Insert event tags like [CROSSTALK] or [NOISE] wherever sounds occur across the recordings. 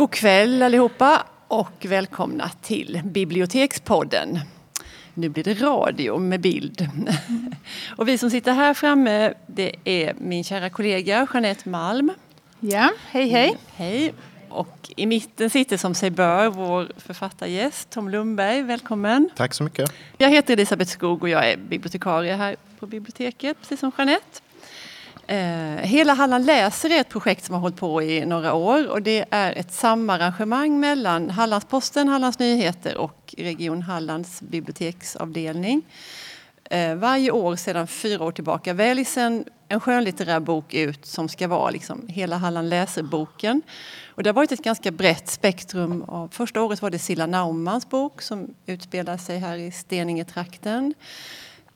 God kväll allihopa och välkomna till Bibliotekspodden. Nu blir det radio med bild. [LAUGHS] Och vi som sitter här framme det är min kära kollega Jeanette Malm. Ja, hej hej. Hej. Och i mitten sitter som sig bör vår författargäst Tom Lundberg. Välkommen. Tack så mycket. Jag heter Elisabeth Skog och jag är bibliotekarie här på biblioteket, precis som Jeanette. Eh, Hela Halland läser är ett projekt som har hållit på i några år och det är ett samarrangemang mellan Hallandsposten, Hallands Nyheter och Region Hallands biblioteksavdelning. Eh, Varje år sedan fyra år tillbaka väljs en, en skönlitterär bok ut som ska vara liksom Hela Halland läser-boken. Och det har varit ett ganska brett spektrum. Av, första året var det Silla Naumans bok som utspelar sig här i Steninge-trakten.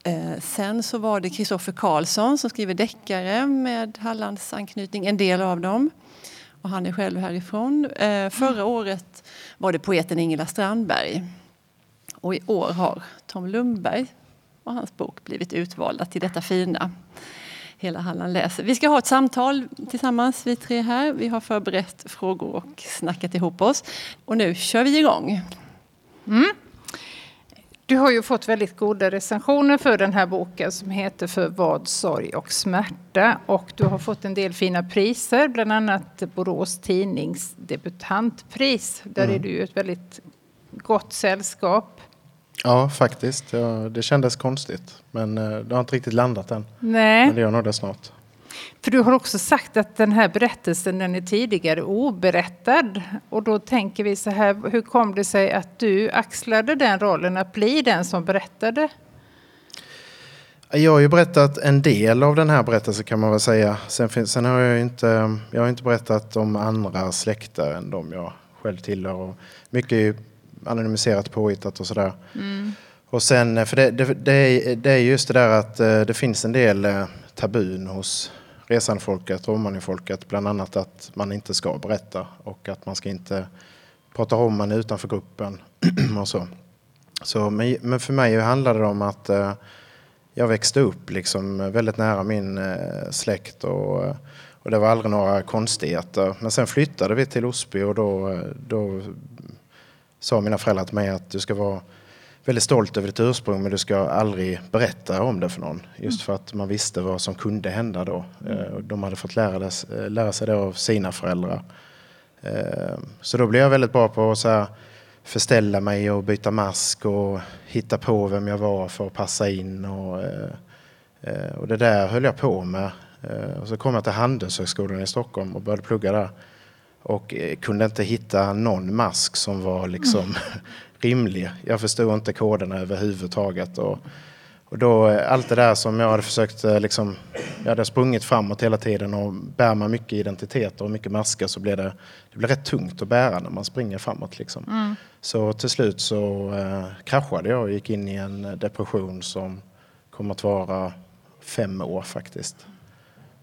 Eh, sen så var det Kristoffer Karlsson som skriver deckare med Hallands anknytning, en del av dem. Och han är själv härifrån. Eh, förra året var det poeten Ingela Strandberg. Och i år har Tom Lundberg och hans bok blivit utvalda till detta fina. Hela Halland läser. Vi ska ha ett samtal tillsammans, vi tre här. Vi har förberett frågor och snackat ihop oss. Och nu kör vi igång. Du har ju fått väldigt goda recensioner för den här boken som heter För vad, sorg och smärta. Och du har fått en del fina priser, bland annat Borås Tidnings debutantpris. Där är du ju ett väldigt gott sällskap. Ja, faktiskt. Ja, det kändes konstigt. Men eh, det har inte riktigt landat än. Nej, Men det gör nog det snart. För du har också sagt att den här berättelsen den är tidigare oberättad. Och då tänker vi så här, hur kom det sig att du axlade den rollen att bli den som berättade? Jag har ju berättat en del av den här berättelsen kan man väl säga. Sen, finns, sen har jag inte, jag har inte berättat om andra släkter än de jag själv tillhör. Och mycket är ju anonymiserat påhittat och sådär. Och sen, för det, det, det, är, det är just det där att eh, det finns en del eh, tabun hos resanfolket, romanifolket, bland annat att man inte ska berätta och att man ska inte prata om man är utanför gruppen [CLEARS THROAT] och så. så men, för mig handlade det om att eh, jag växte upp liksom väldigt nära min eh, släkt och, eh, och det var aldrig några konstigheter. Men sen flyttade vi till Osby och då, då sa mina föräldrar till mig att du ska vara väldigt stolt över ditt ursprung men du ska aldrig berätta om det för någon. Just för att man visste vad som kunde hända då. Eh, och De hade fått lära, eh, lära sig det av sina föräldrar. Eh, Så då blev jag väldigt bra på att så här, förställa mig och byta mask och hitta på vem jag var för att passa in. Och, eh, eh, och det där höll jag på med. Eh, Och så kom jag till Handelshögskolan i Stockholm och började plugga där. Och eh, kunde inte hitta någon mask som var liksom [LAUGHS] rimlig. Jag förstod inte koderna överhuvudtaget. Och, och då, eh, allt det där som jag hade försökt, eh, liksom, jag hade sprungit framåt hela tiden och bär man mycket identiteter och mycket masker så blir det, det blir rätt tungt att bära när man springer framåt. Liksom. Så till slut så eh, kraschade jag och gick in i en depression som kom att vara fem år faktiskt.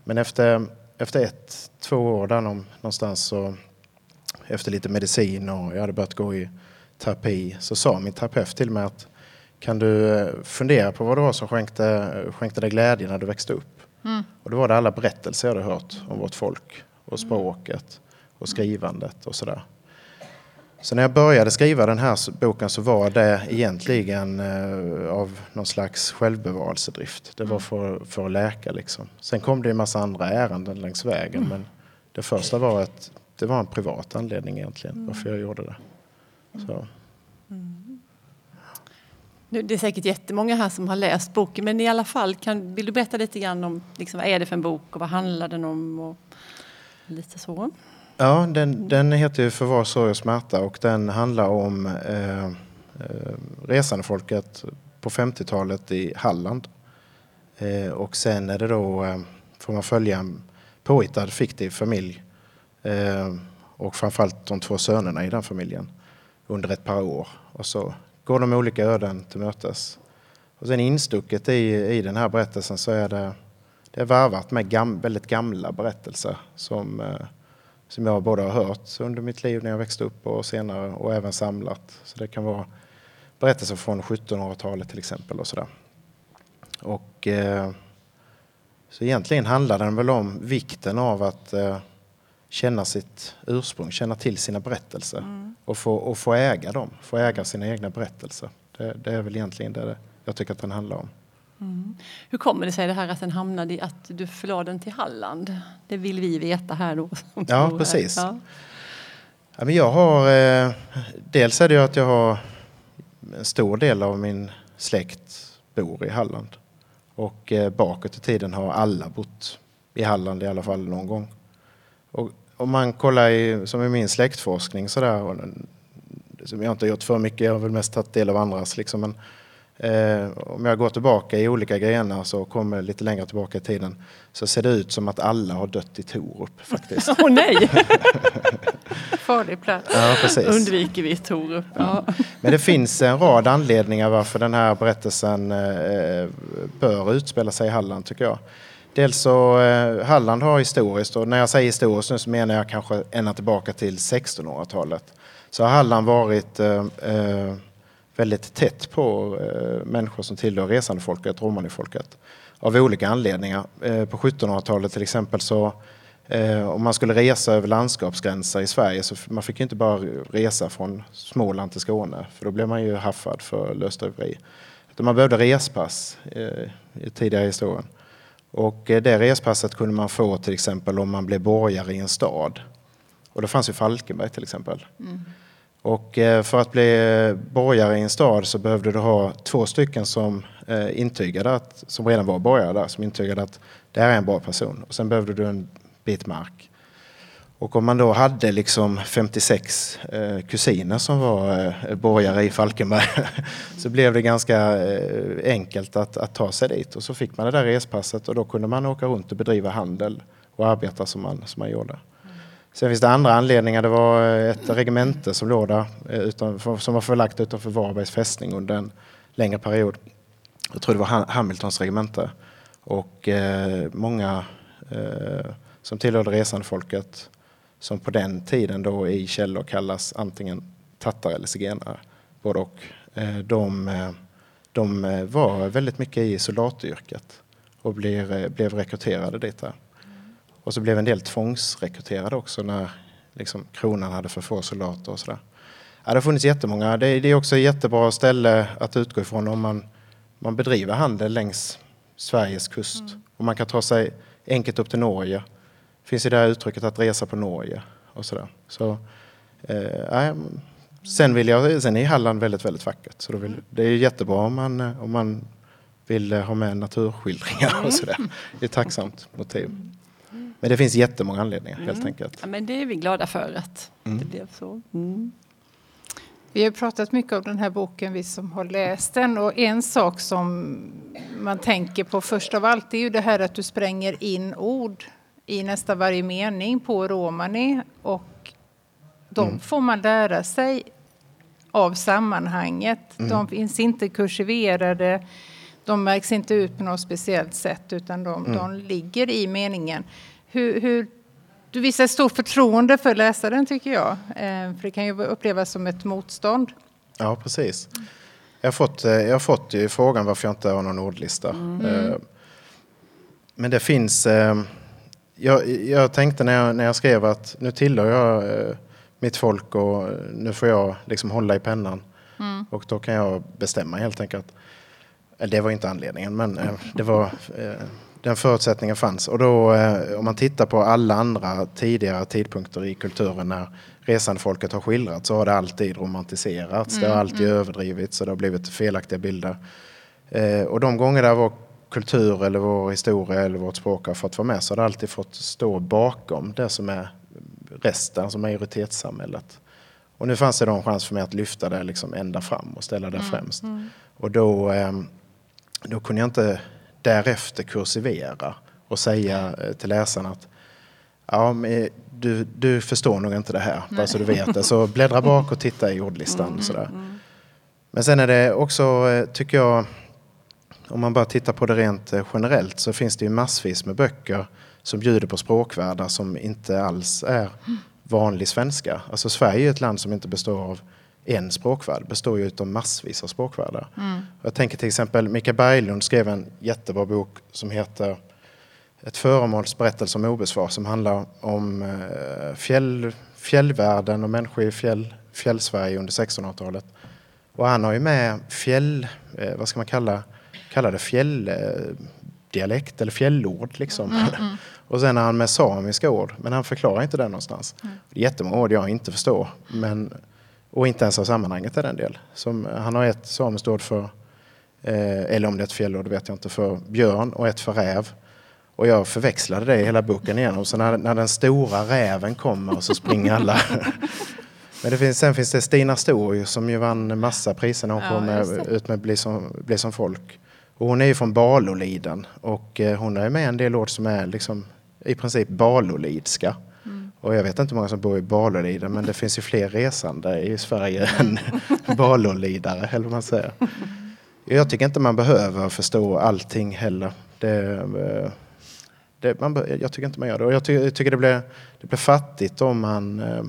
Men efter, efter ett, två år där någon- någonstans så efter lite medicin och jag hade börjat gå i terapi så sa min terapeut till mig att kan du eh, fundera på vad det var som skänkte, skänkte dig glädje när du växte upp? Och då var det alla berättelser jag hade hört om vårt folk och språket och skrivandet och sådär. Så när jag började skriva den här boken så var det egentligen eh, av någon slags självbevarelsedrift. Det var för, för att läka liksom. Sen kom det en massa andra ärenden längs vägen men det första var att det var en privat anledning egentligen varför jag gjorde det. Så. Det är säkert jättemånga här som har läst boken men i alla fall, kan, vill du berätta lite grann om liksom, vad är det för en bok och vad handlar den om? Och lite så. Ja, den, den heter ju Förvar, sorg och smärta och den handlar om eh, eh, resandefolket på 50-talet i Halland. Eh, och sen är det då, eh, får man följa en påhittad fiktiv familj eh, och framförallt de två sönerna i den familjen under ett par år. Och så går de olika öden till mötes. Och sen instucket i, i den här berättelsen så är det, det är varvat med gam, väldigt gamla berättelser som eh, som jag både har hört under mitt liv när jag växte upp och senare och även samlat. Så det kan vara berättelser från 1700-talet till exempel och sådär. Och eh, så egentligen handlar den väl om vikten av att eh, känna sitt ursprung, känna till sina berättelser mm. och, få, och få äga dem, få äga sina egna berättelser. Det, det är väl egentligen det jag tycker att den handlar om. Mm. Hur kommer det sig det här att den hamnade i, att du förlade den till Halland? Det vill vi veta här då. Ja, precis. Ja. Ja, men jag har, eh, dels är det ju att jag har en stor del av min släkt bor i Halland. Och eh, bakåt i tiden har alla bott i Halland i alla fall någon gång. Och om man kollar i, som i min släktforskning sådär, och, som jag inte har gjort för mycket, jag har väl mest tagit del av andras liksom, men Eh, om jag går tillbaka i olika grenar så kommer lite längre tillbaka i tiden så ser det ut som att alla har dött i Torup faktiskt. [LAUGHS] Åh oh, nej! [LAUGHS] Farlig plats. Ja, precis. Undviker vi Torup. Ja. Men det finns en rad anledningar varför den här berättelsen eh, bör utspela sig i Halland tycker jag. Dels så eh, Halland har historiskt och när jag säger historiskt nu så menar jag kanske ända tillbaka till 1600-talet. Så har Halland varit eh, eh väldigt tätt på eh, människor som tillhör resandefolket, romanifolket, av olika anledningar. Eh, på 1700-talet till exempel så eh, om man skulle resa över landskapsgränser i Sverige så man fick inte bara resa från Småland till Skåne för då blev man ju haffad för lösdriveri. Man behövde respass eh, i tidigare historien. Och eh, det respasset kunde man få till exempel om man blev borgare i en stad. Och då fanns ju Falkenberg till exempel. Mm. Och eh, för att bli eh, borgare i en stad så behövde du ha två stycken som eh, intygade att, som redan var borgare där, som intygade att det här är en bra person. Och sen behövde du en bit mark. Och om man då hade liksom 56 kusiner som var borgare i Falkenberg [LAUGHS] så blev det ganska enkelt att, att ta sig dit. Och så fick man det där respasset och då kunde man åka runt och bedriva handel och arbeta som man, som man gjorde. Sen finns det andra anledningar. Det var eh, ett regemente som låg där eh, som var förlagt utanför Varbergs fästning under en längre period. Jag tror det var Hamiltons regemente. Och eh, många eh, som tillhörde resandefolket som på den tiden då i källor kallas antingen tattare eller zigenare, både och. Eh, de, eh, de var väldigt mycket i soldatyrket och blev, blev rekryterade dit. Där. Och så blev en del tvångsrekryterade också när liksom, kronan hade för få soldater och sådär. Ja, det har funnits jättemånga. Det, det är också ett jättebra ställe att utgå ifrån om man, man bedriver handel längs Sveriges kust. Mm. Och man kan ta sig enkelt upp till Norge. finns ju det här uttrycket att resa på Norge och sådär. Så, eh, sen, vill jag, sen är Halland väldigt, väldigt vackert. Så vill, det är jättebra om man, om man vill ha med naturskildringar och sådär. Det är ett tacksamt motiv. Men det finns jättemånga anledningar mm. helt enkelt. Ja, men det är vi glada för att mm. det blev så. Mm. Vi har pratat mycket om den här boken, vi som har läst den. Och en sak som man tänker på först av allt är ju det här att du spränger in ord i nästan varje mening på romani. Och de mm. får man lära sig av sammanhanget. Mm. De finns inte kursiverade, de märks inte ut på något speciellt sätt utan de, mm. de ligger i meningen hur, hur, du visar stort förtroende för läsaren tycker jag. Eh, för det kan ju upplevas som ett motstånd. Ja, precis. Jag har fått, eh, jag har fått frågan varför jag inte har någon ordlista. Mm. Eh, men det finns... Jag, jag, tänkte när jag, när jag skrev att nu tillhör jag mitt folk och nu får jag liksom hålla i pennan. Mm. Och då kan jag bestämma helt enkelt. Det var inte anledningen, men det var den förutsättningen fanns. Och då, eh, om man tittar på alla andra tidigare tidpunkter i kulturen när resandefolket har skildrats så har det alltid romantiserats. Mm, det har mm, alltid mm. överdrivits och det har blivit felaktiga bilder. Eh, och de gånger där vår kultur eller vår historia eller vårt språk har fått vara med så har det alltid fått stå bakom det som är resten, alltså majoritetssamhället. Och nu fanns det då en chans för mig att lyfta det liksom ända fram och ställa det mm, främst. Mm. Och då, eh, då kunde jag inte därefter kursivera och säga eh, till läsarna att ja, du, du förstår nog inte det här, bara så du vet det. Så bläddra bak och titta i ordlistan. Mm, sådär. Mm. Men sen är det också, eh, tycker jag, om man bara tittar på det rent eh, generellt så finns det ju massvis med böcker som bjuder på språkvärldar som inte alls är vanlig svenska. Alltså Sverige är ett land som inte består av en språkvärld består ju av massvis av språkvärldar. Mm. Jag tänker till exempel Mikael Berglund skrev en jättebra bok som heter ett föremålsberättelse om obesvar som handlar om eh, fjäll, fjällvärlden och människor i fjäll, fjällsverige under 1600-talet. Och han har ju med fjäll, eh, vad ska man kalla, kalla det fjälldialekt eller fjällord liksom. Mm, mm. [LAUGHS] och sen har han med samiska ord, men han förklarar inte det någonstans. Mm. Det är jättemånga ord jag inte förstår, men, och inte ens av sammanhanget är den del. Som, han har ett samiskt ord för, eh, eller om det är ett fjällord vet jag inte, för björn och ett för räv. Och jag förväxlade det i hela boken igenom. Så när, när den stora räven kommer så springer alla. [LAUGHS] Men det finns, sen finns det Stina Stor som ju vann massa priser när hon ja, kom med, ut med Bli som, Bli som folk. Och hon är ju från Baloliden och eh, hon är med en del ord som är liksom i princip balolidska. Mm. Och jag vet inte hur många som bor i Baloliden men det finns ju fler resande i Sverige än [LAUGHS] balolidare eller vad man säger. Jag tycker inte man behöver förstå allting heller. Det, eh, det, man, jag tycker inte man gör det. Och jag, ty, jag tycker det blir, det blir fattigt om man, eh,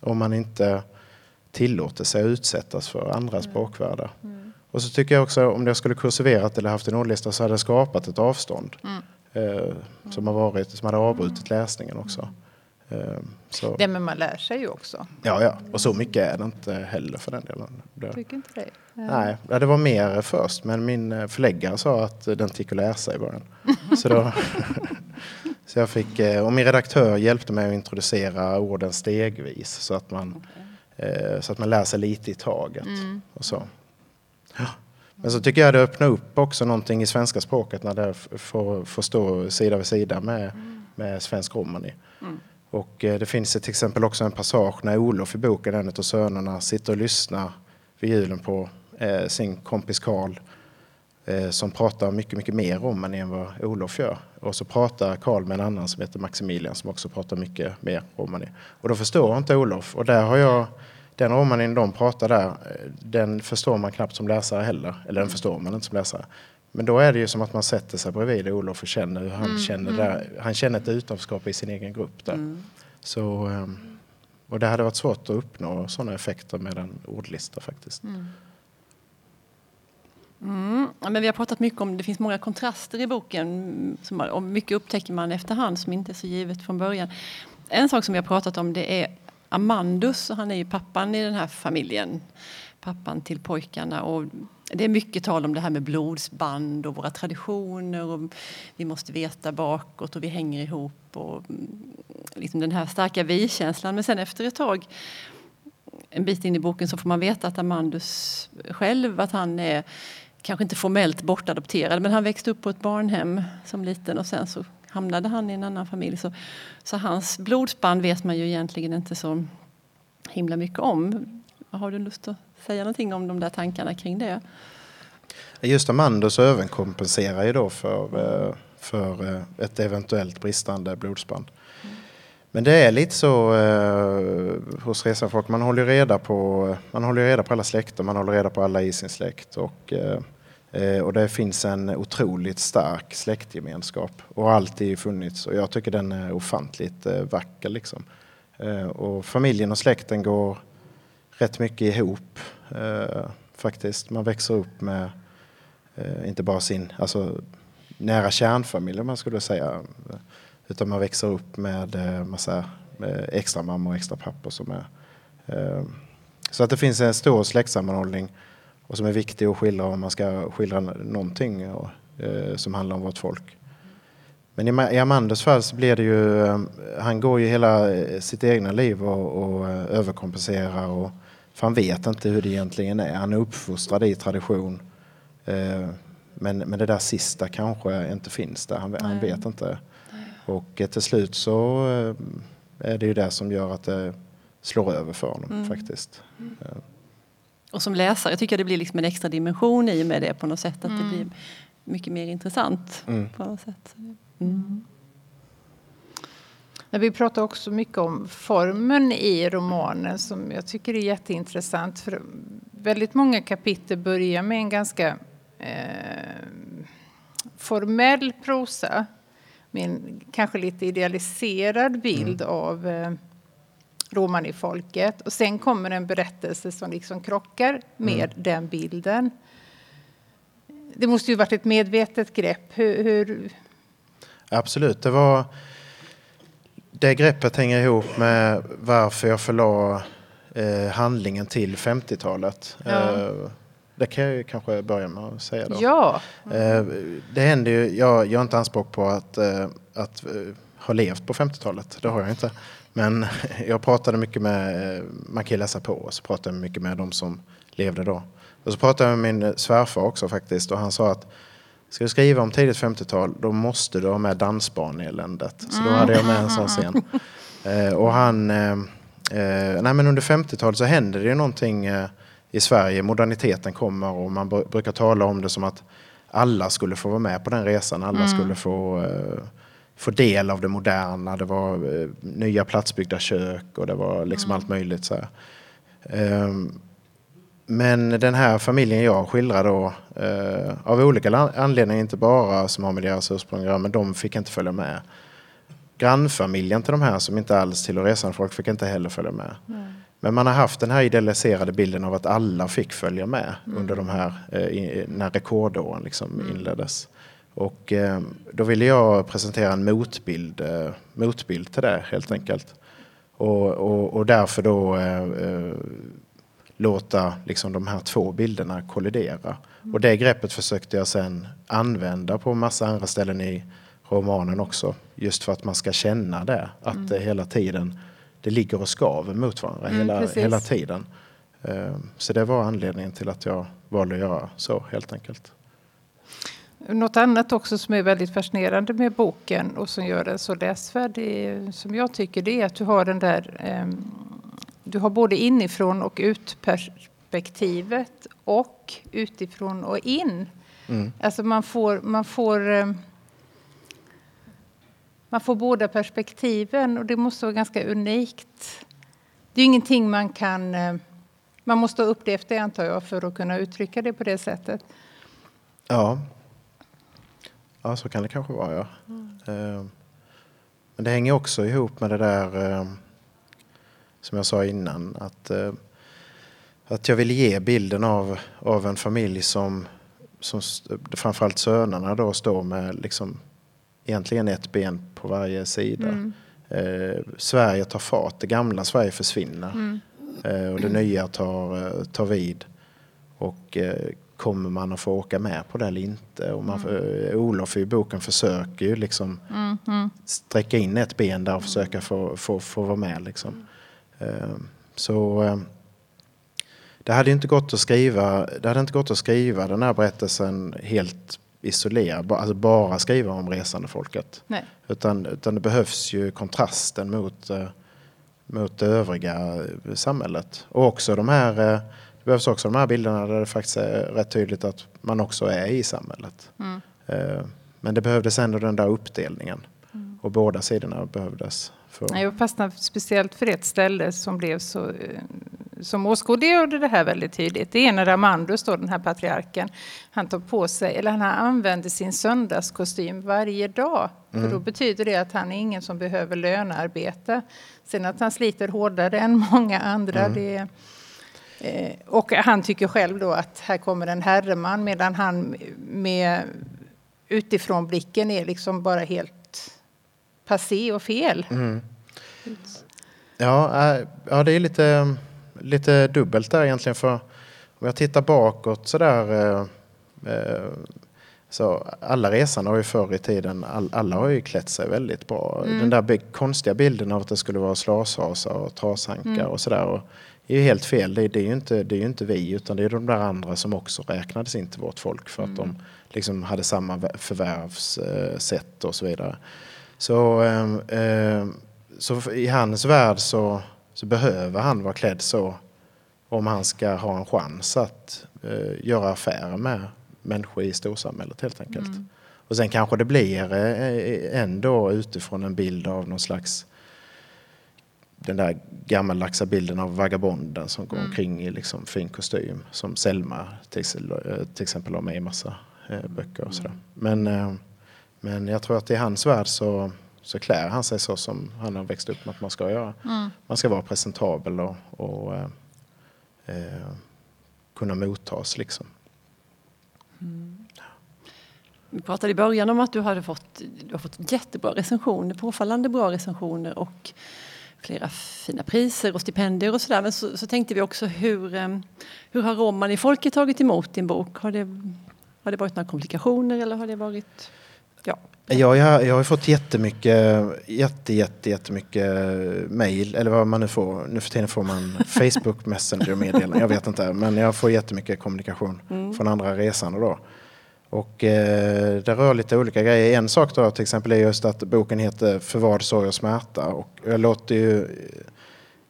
om man inte tillåter sig att utsättas för andra mm. språkvärldar. Mm. Och så tycker jag också om jag skulle kursiverat eller haft en ordlista så hade det skapat ett avstånd. Mm. Eh, som, har varit, som hade avbrutit läsningen också. Eh, så. Det men man lär sig ju också. Ja, ja, och så mycket är det inte heller för den delen. Det, Tycker inte det? Ja. Nej, det var mer först men min eh, förläggare sa att den gick att läsa i början. [LAUGHS] så, då, [LAUGHS] så jag fick, eh, och min redaktör hjälpte mig att introducera orden stegvis så att man, okay. så att man lär sig lite i taget. Mm. Och så. Ja. Men så tycker jag det öppnar upp också någonting i svenska språket när det får, får stå sida vid sida med, mm. med svensk romani. Mm. Och eh, det finns till exempel också en passage när Olof i boken, en av sönerna, sitter och lyssnar vid julen på eh, sin kompis Karl eh, som pratar mycket, mycket mer om än vad Olof gör. Och så pratar Karl med en annan som heter Maximilian som också pratar mycket mer romani. Och då förstår inte Olof. Och där har jag, den romanin de pratar där, den förstår man knappt som läsare heller. Eller den förstår man inte som läsare. Men då är det ju som att man sätter sig bredvid Olof och känner hur han mm, känner mm. där. Han känner ett utanförskap i sin egen grupp där. Mm. Så, ehm, och det hade varit svårt att uppnå sådana effekter med en ordlista faktiskt. Mm. Mm. Men vi har pratat mycket om det finns många kontraster i boken som, och mycket upptäcker man efterhand som inte är så givet från början. En sak som vi har pratat om det är Amandus, han är ju pappan i den här familjen. Pappan till pojkarna. Och det är mycket tal om det här med blodsband och våra traditioner. Och vi måste veta bakåt och vi hänger ihop. Och mm, liksom den här starka vi-känslan. Men sen efter ett tag, en bit in i boken, så får man veta att Amandus själv, att han är kanske inte formellt bortadopterad, men han växte upp på ett barnhem som liten och sen så hamnade han i en annan familj. Så, så hans blodsband vet man ju egentligen inte så himla mycket om. Har du lust att säga någonting om de där tankarna kring det? Just Amandus överkompenserar ju då för, eh, för eh, ett eventuellt bristande blodsband. Men det är lite så eh, hos resanfolk. Man håller reda på, man håller reda på alla släkter, man håller reda på alla i sin släkt. Och, eh, och det finns en otroligt stark släktgemenskap och har alltid funnits. Och jag tycker den är ofantligt eh, vacker. Liksom. Eh, och familjen och släkten går rätt mycket ihop eh, faktiskt. Man växer upp med eh, inte bara sin alltså, nära kärnfamilj om man skulle säga utan man växer upp med eh, massa eh, extra mamma och extra pappor. som är... Eh, så att det finns en stor släktsammanhållning och som är viktig att skildra om man ska skildra någonting och, eh, som handlar om vårt folk. Men i Amandus fall så blir det ju, eh, han går ju hela eh, sitt egna liv och, och överkompenserar och för han vet inte hur det egentligen är. Han är uppfostrad i tradition. Men, men det där sista kanske inte finns där. Han, han vet inte. Och eh, till slut så eh, är det ju det som gör att det slår över för honom mm. faktiskt. Mm. Och som läsare tycker jag det blir liksom en extra dimension i och med det på något sätt. Att mm. det blir mycket mer intressant mm. på något sätt. Mm. Vi pratar också mycket om formen i romanen som jag tycker är jätteintressant. För väldigt många kapitel börjar med en ganska eh, formell prosa med en kanske lite idealiserad bild mm. av eh, romanifolket. Och sen kommer en berättelse som liksom krockar med mm. den bilden. Det måste ju varit ett medvetet grepp. Hur, hur... Absolut, det var... Det greppet hänger ihop med varför jag förlade eh, handlingen till 50-talet. Ja. Eh, det kan jag ju kanske börja med att säga då. Ja, Eh, det händer ju, jag gör inte anspråk på att, eh, att eh, ha levt på 50-talet, det har jag inte. Men [LAUGHS] jag pratade mycket med, man kan ju läsa på, och så pratade jag mycket med de som levde då. Och så pratade jag med min svärfar också faktiskt och han sa att ska du skriva om tidigt 50-tal då måste du ha med dansbaneländet. Så då hade jag med en sån scen. [LAUGHS] Eh, och han, eh, eh, nej men under 50-talet så hände det ju någonting i Sverige. Moderniteten kommer och man br- brukar tala om det som att alla skulle få vara med på den resan. Alla skulle få, få del av det moderna. Det var nya platsbyggda kök och det var liksom allt möjligt. Så. Ehm, men den här familjen jag skildrar då, eh, av olika anledningar, inte bara som har med deras ursprung göra, men de fick inte följa med. Grannfamiljen till de här som inte alls tillhör resande folk fick inte heller följa med. Men man har haft den här idealiserade bilden av att alla fick följa med under de här, eh, när rekordåren liksom inleddes. Och eh, då ville jag presentera en motbild, eh, motbild till det helt enkelt. Och, och, och därför då eh, eh, låta liksom de här två bilderna kollidera. Och det greppet försökte jag sen använda på massa andra ställen i romanen också. Just för att man ska känna det, att det hela tiden det ligger och skaver mot varandra Mm, hela, precis. hela tiden. Eh, Så det var anledningen till att jag valde att göra så helt enkelt. Något annat också som är väldigt fascinerande med boken och som gör den så läsvärd, är, som jag tycker, det är att du har den där... ehm, du har både inifrån och ut perspektivet och utifrån och in. Mm. Alltså man får... Man får ehm, man får båda perspektiven och det måste vara ganska unikt. Det är ingenting man kan... eh, Man måste ha upplevt det antar jag för att kunna uttrycka det på det sättet. Ja. Ja, så kan det kanske vara, ja. Eh, Men det hänger också ihop med det där eh, som jag sa innan, att, eh, att jag vill ge bilden av, av en familj som, som framförallt sönerna då står med liksom egentligen ett ben på varje sida. Mm. Eh, Sverige tar fart, det gamla Sverige försvinner Mm. eh, och det nya tar, eh, tar vid. Och eh, kommer man att få åka med på det eller inte? Och man, eh, Olof i boken försöker ju liksom Mm, mm. sträcka in ett ben där och försöka få, få, få vara med. Liksom. Eh, så eh, det hade inte gått att skriva, det hade inte gått att skriva den här berättelsen helt isolerad, alltså bara skriva om resande folket. Nej. Utan, utan det behövs ju kontrasten mot, eh, mot det övriga samhället. Och också de här, eh, det behövs också de här bilderna där det faktiskt är rätt tydligt att man också är i samhället. Mm. Eh, Men det behövdes ändå den där uppdelningen. Och båda sidorna behövdes. För, Jag fastnade speciellt för ett ställe som blev så eh, som åskådliggjorde det här väldigt tydligt. Det är när Amandus, då, den här patriarken, han tar på sig, eller han använder sin söndagskostym varje dag. För då betyder det att han är ingen som behöver lönearbeta. Sen att han sliter hårdare än många andra, det är Eh, och han tycker själv då att här kommer en herreman medan han med utifrån blicken är liksom bara helt passé och fel. Mm. Ja, äh, ja, det är lite, lite dubbelt där egentligen. För om jag tittar bakåt så där. eh, eh, Så alla resande har ju förr i tiden, all, alla har ju klätt sig väldigt bra. Den där konstiga bilden av att det skulle vara slashasar och trashankar och sådär. och är ju helt fel. Det, det, är ju inte, det är inte vi utan det är de där andra som också räknades in till vårt folk för att de liksom hade samma vä- förvärvssätt och så vidare. Så, ehm, ehm, så i hans värld så, så behöver han vara klädd så om han ska ha en chans att eh, göra affärer med människor i storsamhället helt enkelt. Och sen kanske det blir eh, ändå utifrån en bild av någon slags den där gammaldaxa bilden av vagabonden som går omkring i liksom fin kostym som Selma till, exempel- eh, till exempel har med i massa böcker och sådär. Men, eh, men jag tror att i hans värld så, så klär han sig så som han har växt upp med att man ska göra. Man ska vara presentabel och, och eh, eh, kunna mottas liksom. Vi pratade i början om att du, hade fått, du har fått jättebra recensioner, påfallande bra recensioner och flera fina priser och stipendier och sådär. Men så, så, tänkte vi också hur, eh, hur har roman i folket tagit emot din bok? Har det, har det varit några komplikationer eller har det varit... Ja. Ja, jag, jag har fått jättemycket, jätte, jätte, jättemycket mail, eller vad man nu får. Nu för tiden får man [LAUGHS] Facebook Messenger-meddelanden, jag vet inte. Men jag får jättemycket kommunikation mm. från andra resande då. Och eh, det rör lite olika grejer. En sak då till exempel är just att boken heter Förvad, sorg och smärta. Och jag låter ju,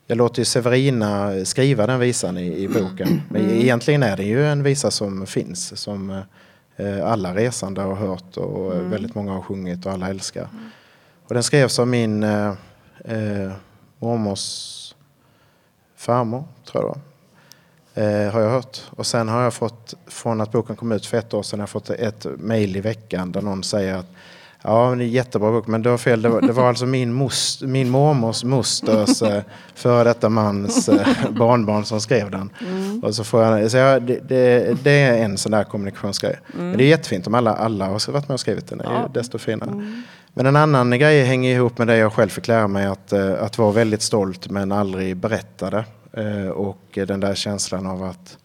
jag låter ju Severina skriva den visan i, i boken. Men mm. egentligen är det ju en visa som finns. Som eh, alla resande har hört och mm. väldigt många har sjungit och alla älskar. Mm. Och den skrevs av min eh, eh mormors farmor, tror jag Eh, har jag hört. Och sen har jag fått, från att boken kom ut för ett år sedan, har jag fått ett mejl i veckan där någon säger att Ja, det är en jättebra bok, men du har fel. Det var, det var alltså min, most, min mormors mosters eh, före detta mans eh, barnbarn som skrev den. Mm. Och så får jag, så jag, det, det, det, är en sån där kommunikationsgrej. Mm. Men det är jättefint om alla, alla har varit med och skrivit den. Det är ja. desto finare. Mm. Men en annan grej hänger ihop med det jag själv fick lära mig att, eh, att vara väldigt stolt men aldrig berättade. Och den där känslan av att,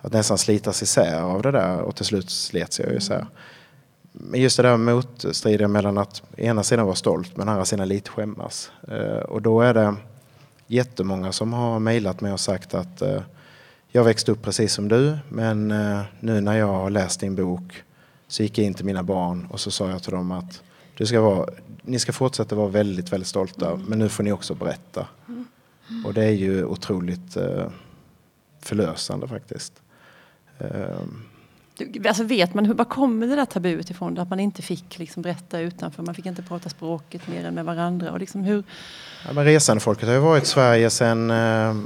att nästan slitas isär av det där och till slut slets jag isär. Men just det där motstridiga mellan att ena sidan vara stolt men andra sidan lite skämmas. Eh, och då är det jättemånga som har mejlat mig och sagt att eh, jag växte upp precis som du men nu när jag har läst din bok så gick jag in till mina barn och så sa jag till dem att du ska vara, ni ska fortsätta vara väldigt, väldigt stolta men nu får ni också berätta. Och det är ju otroligt eh, förlösande faktiskt. Alltså vet man hur, var kommer det där tabuet ifrån? Att man inte fick liksom berätta utanför, man fick inte prata språket mer än med varandra. Och liksom hur... ja, men resandefolket har ju varit i Sverige sedan... Eh,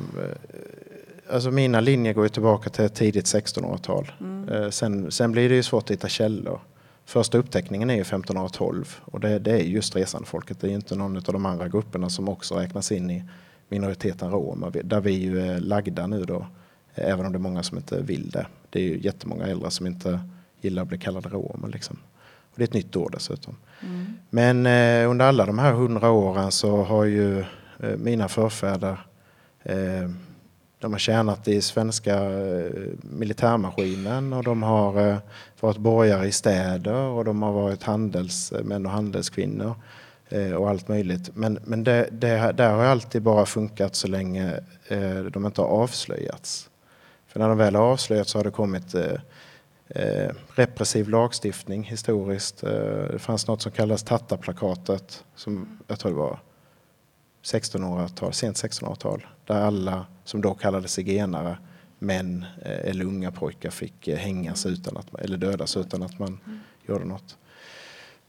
alltså mina linjer går ju tillbaka till tidigt 1600-tal. Mm. Eh, sen, sen blir det ju svårt att hitta källor. Första uppteckningen är ju 1512 och det, det är just resandefolket. Det är ju inte någon av de andra grupperna som också räknas in i minoriteten romer, där vi ju är lagda nu då, även om det är många som inte vill det. Det är ju jättemånga äldre som inte gillar att bli kallade romer. Liksom. Och det är ett nytt ord dessutom. Mm. Men eh, under alla de här hundra åren så har ju eh, mina förfäder eh, de har tjänat i svenska eh, militärmaskinen och de har eh, varit borgare i städer och de har varit handelsmän och handelskvinnor. Eh, och allt möjligt. Men, men det, det, där har alltid bara funkat så länge de inte har avslöjats. För när de väl har avslöjats så har det kommit eh, eh repressiv lagstiftning historiskt. Eh, det fanns något som kallas Tattaplakatet som jag tror det var 1600-tal, sent 1600-tal, där alla som då kallades zigenare, män eller unga pojkar fick hängas utan att, eller dödas utan att man mm. gjorde något.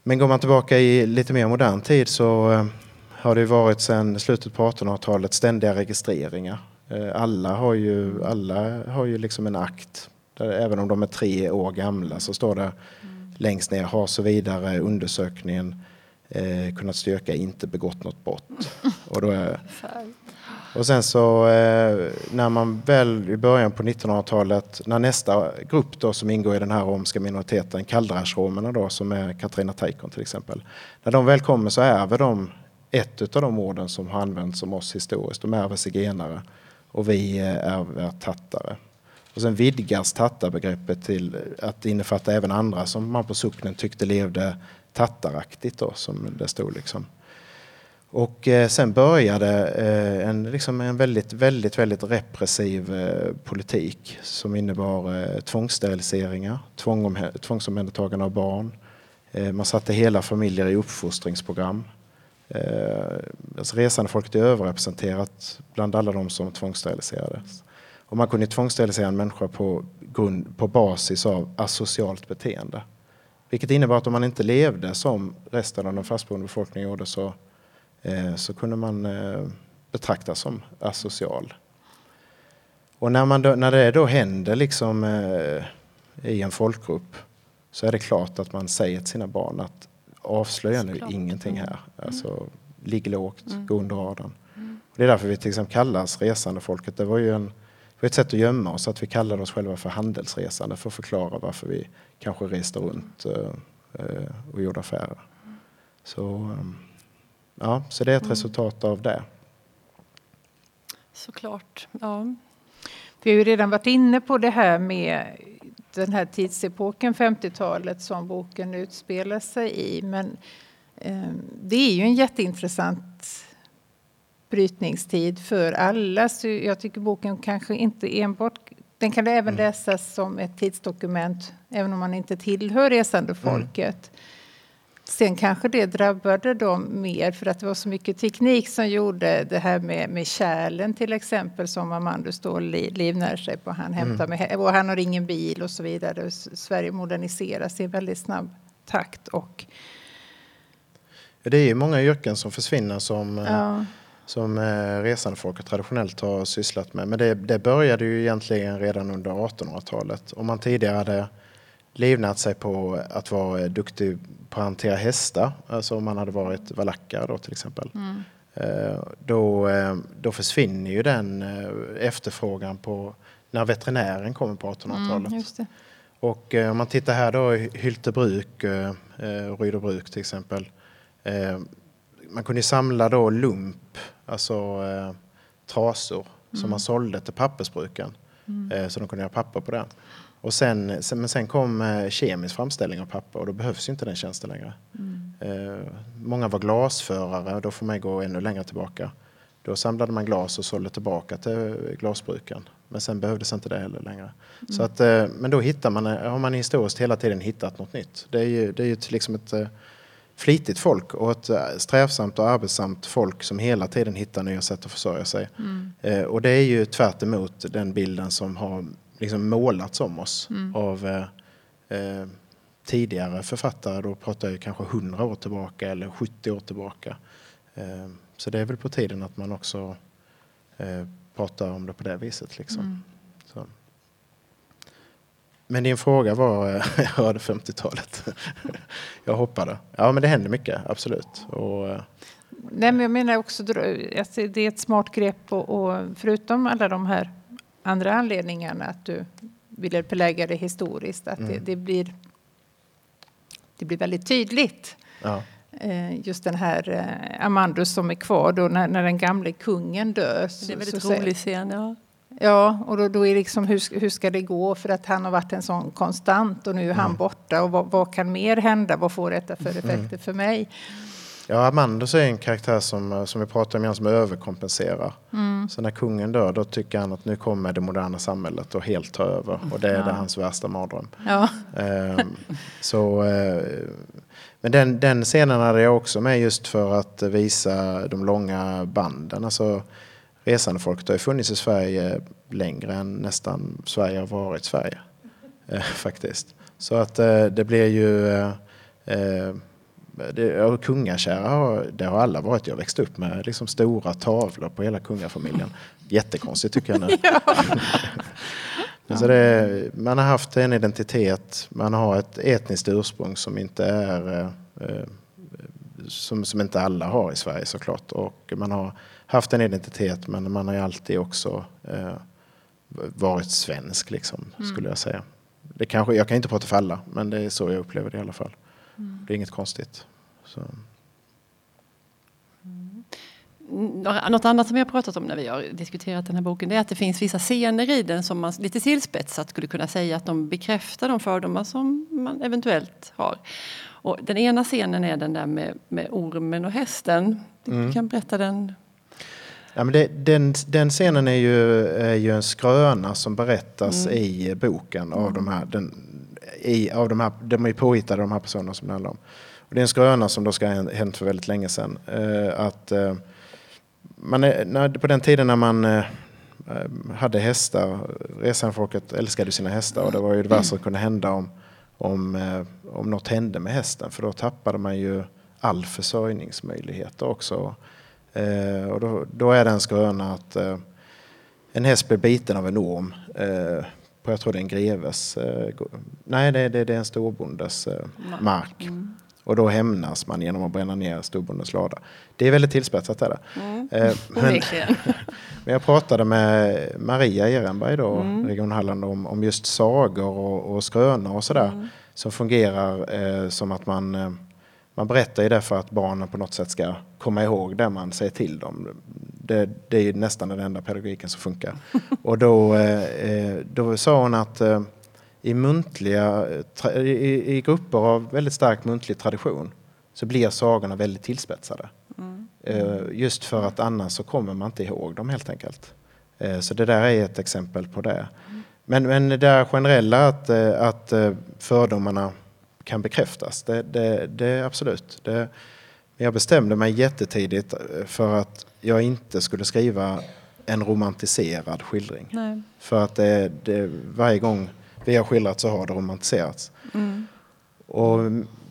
Men går man tillbaka i lite mer modern tid så eh, har det varit sedan slutet på 1800-talet ständiga registreringar. Eh, alla har ju, alla har ju liksom en akt. Där, även om de är tre år gamla så står det mm. längst ner har så vidare undersökningen eh, kunnat styrka inte begått något brott. [LAUGHS] Och då är, och sen så eh, när man väl i början på 1900-talet, när nästa grupp då som ingår i den här romska minoriteten, kalldrasromerna då som är Katarina Taikon till exempel. När de väl kommer så ärver de ett av de orden som har använts om oss historiskt. De ärver zigenare och vi är tattare. Och sen vidgas tattarbegreppet till att innefatta även andra som man på socknen tyckte levde tattaraktigt då, som det stod liksom. Och eh, sen började eh, en, liksom en väldigt, väldigt, väldigt repressiv eh, politik som innebar eh, tvångssteriliseringar, tvång, tvångsomhändertagande av barn. Eh, man satte hela familjer i uppfostringsprogram. Eh, alltså resandefolket är överrepresenterat bland alla de som tvångssteriliserades. Och man kunde tvångssterilisera en människa på, grund, på basis av asocialt beteende. Vilket innebar att om man inte levde som resten av den fastboende befolkningen gjorde så Eh, så kunde man eh, betraktas som asocial. Och när, man då, när det då händer liksom, eh, i en folkgrupp så är det klart att man säger till sina barn att avslöja nu ingenting här. Mm. Alltså, ligg lågt, mm. gå under radarn. Mm. Det är därför vi till exempel kallas resandefolket. Det var ju en, var ett sätt att gömma oss, att vi kallade oss själva för handelsresande för att förklara varför vi kanske reste runt eh, och gjorde affärer. Så, um, ja, så det är ett resultat av det. Såklart. Ja. Vi har ju redan varit inne på det här med den här tidsepoken, 50-talet, som boken utspelar sig i. Men eh, det är ju en jätteintressant brytningstid för alla. Så jag tycker boken kanske inte enbart... Den kan även mm. läsas som ett tidsdokument även om man inte tillhör resandefolket. Sen kanske det drabbade dem mer för att det var så mycket teknik som gjorde det här med, med kärlen till exempel som Amandus då livnär sig på. Han, hämtar mm. med, och han har ingen bil och så vidare. Sverige moderniseras i väldigt snabb takt. Och, det är ju många yrken som försvinner som, eh, ja. som eh, resandefolket traditionellt har sysslat med. Men det, det började ju egentligen redan under 1800-talet. Om man tidigare hade livnat sig på att vara duktig på att hantera hästar, alltså om man hade varit valackar då till exempel. Mm. Eh, då, eh, då försvinner ju den eh, efterfrågan på när veterinären kommer på 1800-talet. Mm, och om man tittar här då i Hyltebruk, Rydöbruk till exempel. Man kunde samla då lump, alltså trasor som mm. man sålde till pappersbruken. Mm. Så de kunde göra papper på det. Och sen, sen, men sen kom eh, kemisk framställning av papper och då behövs ju inte den tjänsten längre. Mm. Eh, många var glasförare och då får man gå ännu längre tillbaka. Då samlade man glas och sålde tillbaka till glasbruken. Men sen behövdes inte det heller längre. Mm. Så att, eh, men då hittar man, eh, har man historiskt hela tiden hittat något nytt. Det är ju, det är ju liksom ett eh, flitigt folk och ett eh, strävsamt och arbetsamt folk som hela tiden hittar nya sätt att försörja sig. Mm. och det är ju tvärt den bilden som har liksom målats om oss mm. av eh, eh, tidigare författare. Då pratar jag kanske 100 år tillbaka eller 70 år tillbaka. Eh, så det är väl på tiden att man också eh, pratar om det på det viset. Liksom. Mm. Så. Men din fråga var, eh, [LAUGHS] jag hörde 50-talet. [LAUGHS] jag hoppade. Ja men det händer mycket, absolut. Och, eh, Nej, men jag menar också att det är ett smart grepp och, och förutom alla de här andra anledningarna att du ville belägga det historiskt. Att mm. det, det, blir, det blir väldigt tydligt. Ja. Eh, just den här eh, Amandus som är kvar då när, när den gamle kungen dör. Det är en väldigt rolig scen. Ja. Ja, och då, då är liksom hur, hur ska det gå för att han har varit en sån konstant och nu är mm. han borta och vad, vad, kan mer hända? Vad får detta för mm. effekter mm. för mig? Ja, Amandus är en karaktär som, som vi pratar om, som överkompenserar. Mm. Så när kungen dör, då tycker han att nu kommer det moderna samhället och helt ta över. Och det är ja. det hans värsta mardröm. Ja. Ehm, så, eh, men den, den scenen hade jag också med just för att visa de långa banden. Alltså, resandefolket har ju funnits i Sverige längre än nästan Sverige har varit Sverige. Eh, faktiskt. Så att eh, det blir ju eh, eh det, kungakära har, det har alla varit. Jag växte upp med liksom stora tavlor på hela kungafamiljen. Jättekonstigt tycker jag nu. [LAUGHS] ja. [LAUGHS] så det, man har haft en identitet, man har ett etniskt ursprung som inte är eh, som, som inte alla har i Sverige såklart. Och man har haft en identitet men man har ju alltid också eh, varit svensk liksom, mm. skulle jag säga. Det kanske, jag kan inte prata för alla men det är så jag upplever det i alla fall. Mm. Det är inget konstigt. Så. Mm. Något annat som vi har pratat om när vi har diskuterat den här boken det är att det finns vissa scener i den som man lite tillspetsat skulle kunna säga att de bekräftar de fördomar som man eventuellt har. Och den ena scenen är den där med, med ormen och hästen. Du mm. kan berätta den. Ja, men det, den, den scenen är ju, är ju en skröna som berättas mm. i boken av de här, den, i, av de här, de är påhittade de här personerna som det handlar om. Och det är en skröna som då ska ha hänt för väldigt länge sedan. Eh, att, eh, man är, när, på den tiden när man eh, eh hade hästar, resandefolket älskade sina hästar och det var ju det värsta som kunde hända om, om, eh, om något hände med hästen för då tappade man ju all försörjningsmöjligheter också. Eh, och då, då är det en skröna att en häst blir biten av en orm på, jag tror det är en greves, nej det, det, det är en storbondes mark. Mm. Och då hämnas man genom att bränna ner storbondens lada. Det är väldigt tillspetsat. Är det. Mm. Eh, [LAUGHS] men, [LAUGHS] men jag pratade med Maria Ehrenberg då, mm. Region Halland, om, om just sagor och, och skrönor och sådär. Mm. som fungerar eh, som att man, eh, man berättar ju det för att barnen på något sätt ska komma ihåg det man säger till dem. Det, det är nästan den enda pedagogiken som funkar. [LAUGHS] Och då, eh, då sa hon att eh, i, muntliga, i, i grupper av väldigt stark muntlig tradition så blir sagorna väldigt tillspetsade. Mm. Just för att annars så kommer man inte ihåg dem helt enkelt. Så det där är ett exempel på det. Men, men det där generella att, att fördomarna kan bekräftas, det, det, det absolut. Det, jag bestämde mig jättetidigt för att jag inte skulle skriva en romantiserad skildring. Nej. För att det, det, varje gång vi har skildrat så har det romantiserats. Mm. Och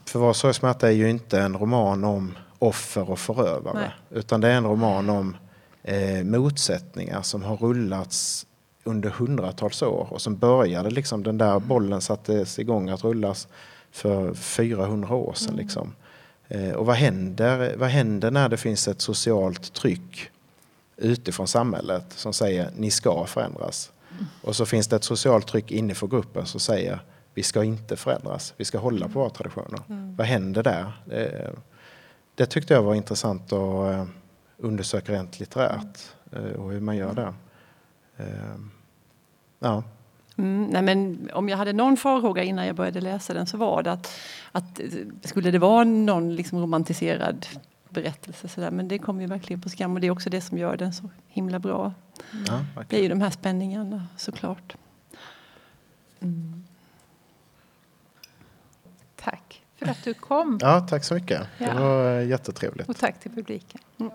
för Vad sorg smärta är ju inte en roman om offer och förövare. Nej. Utan det är en roman om eh, motsättningar som har rullats under hundratals år och som började liksom den där bollen sattes igång att rullas för 400 år sedan. Mm. Liksom. Eh, och vad händer, vad händer när det finns ett socialt tryck utifrån samhället som säger ni ska förändras? Mm. Och så finns det ett socialt tryck inifrån gruppen som säger vi ska inte förändras, vi ska hålla på våra traditioner. Mm. Vad händer där? Det, det, tyckte jag var intressant att eh, undersöka rent litterärt eh, och hur man gör det. Ja. Mm, nej men om jag hade någon farhåga innan jag började läsa den så var det att, att skulle det vara någon liksom romantiserad berättelse så där, men det kommer ju verkligen på skam och det är också det som gör den så himla bra. Mm. Ja, det är ju de här spänningarna såklart. Mm. Tack för att du kom. Ja, tack så mycket. Ja. Det var jättetrevligt. Och tack till publiken. Mm.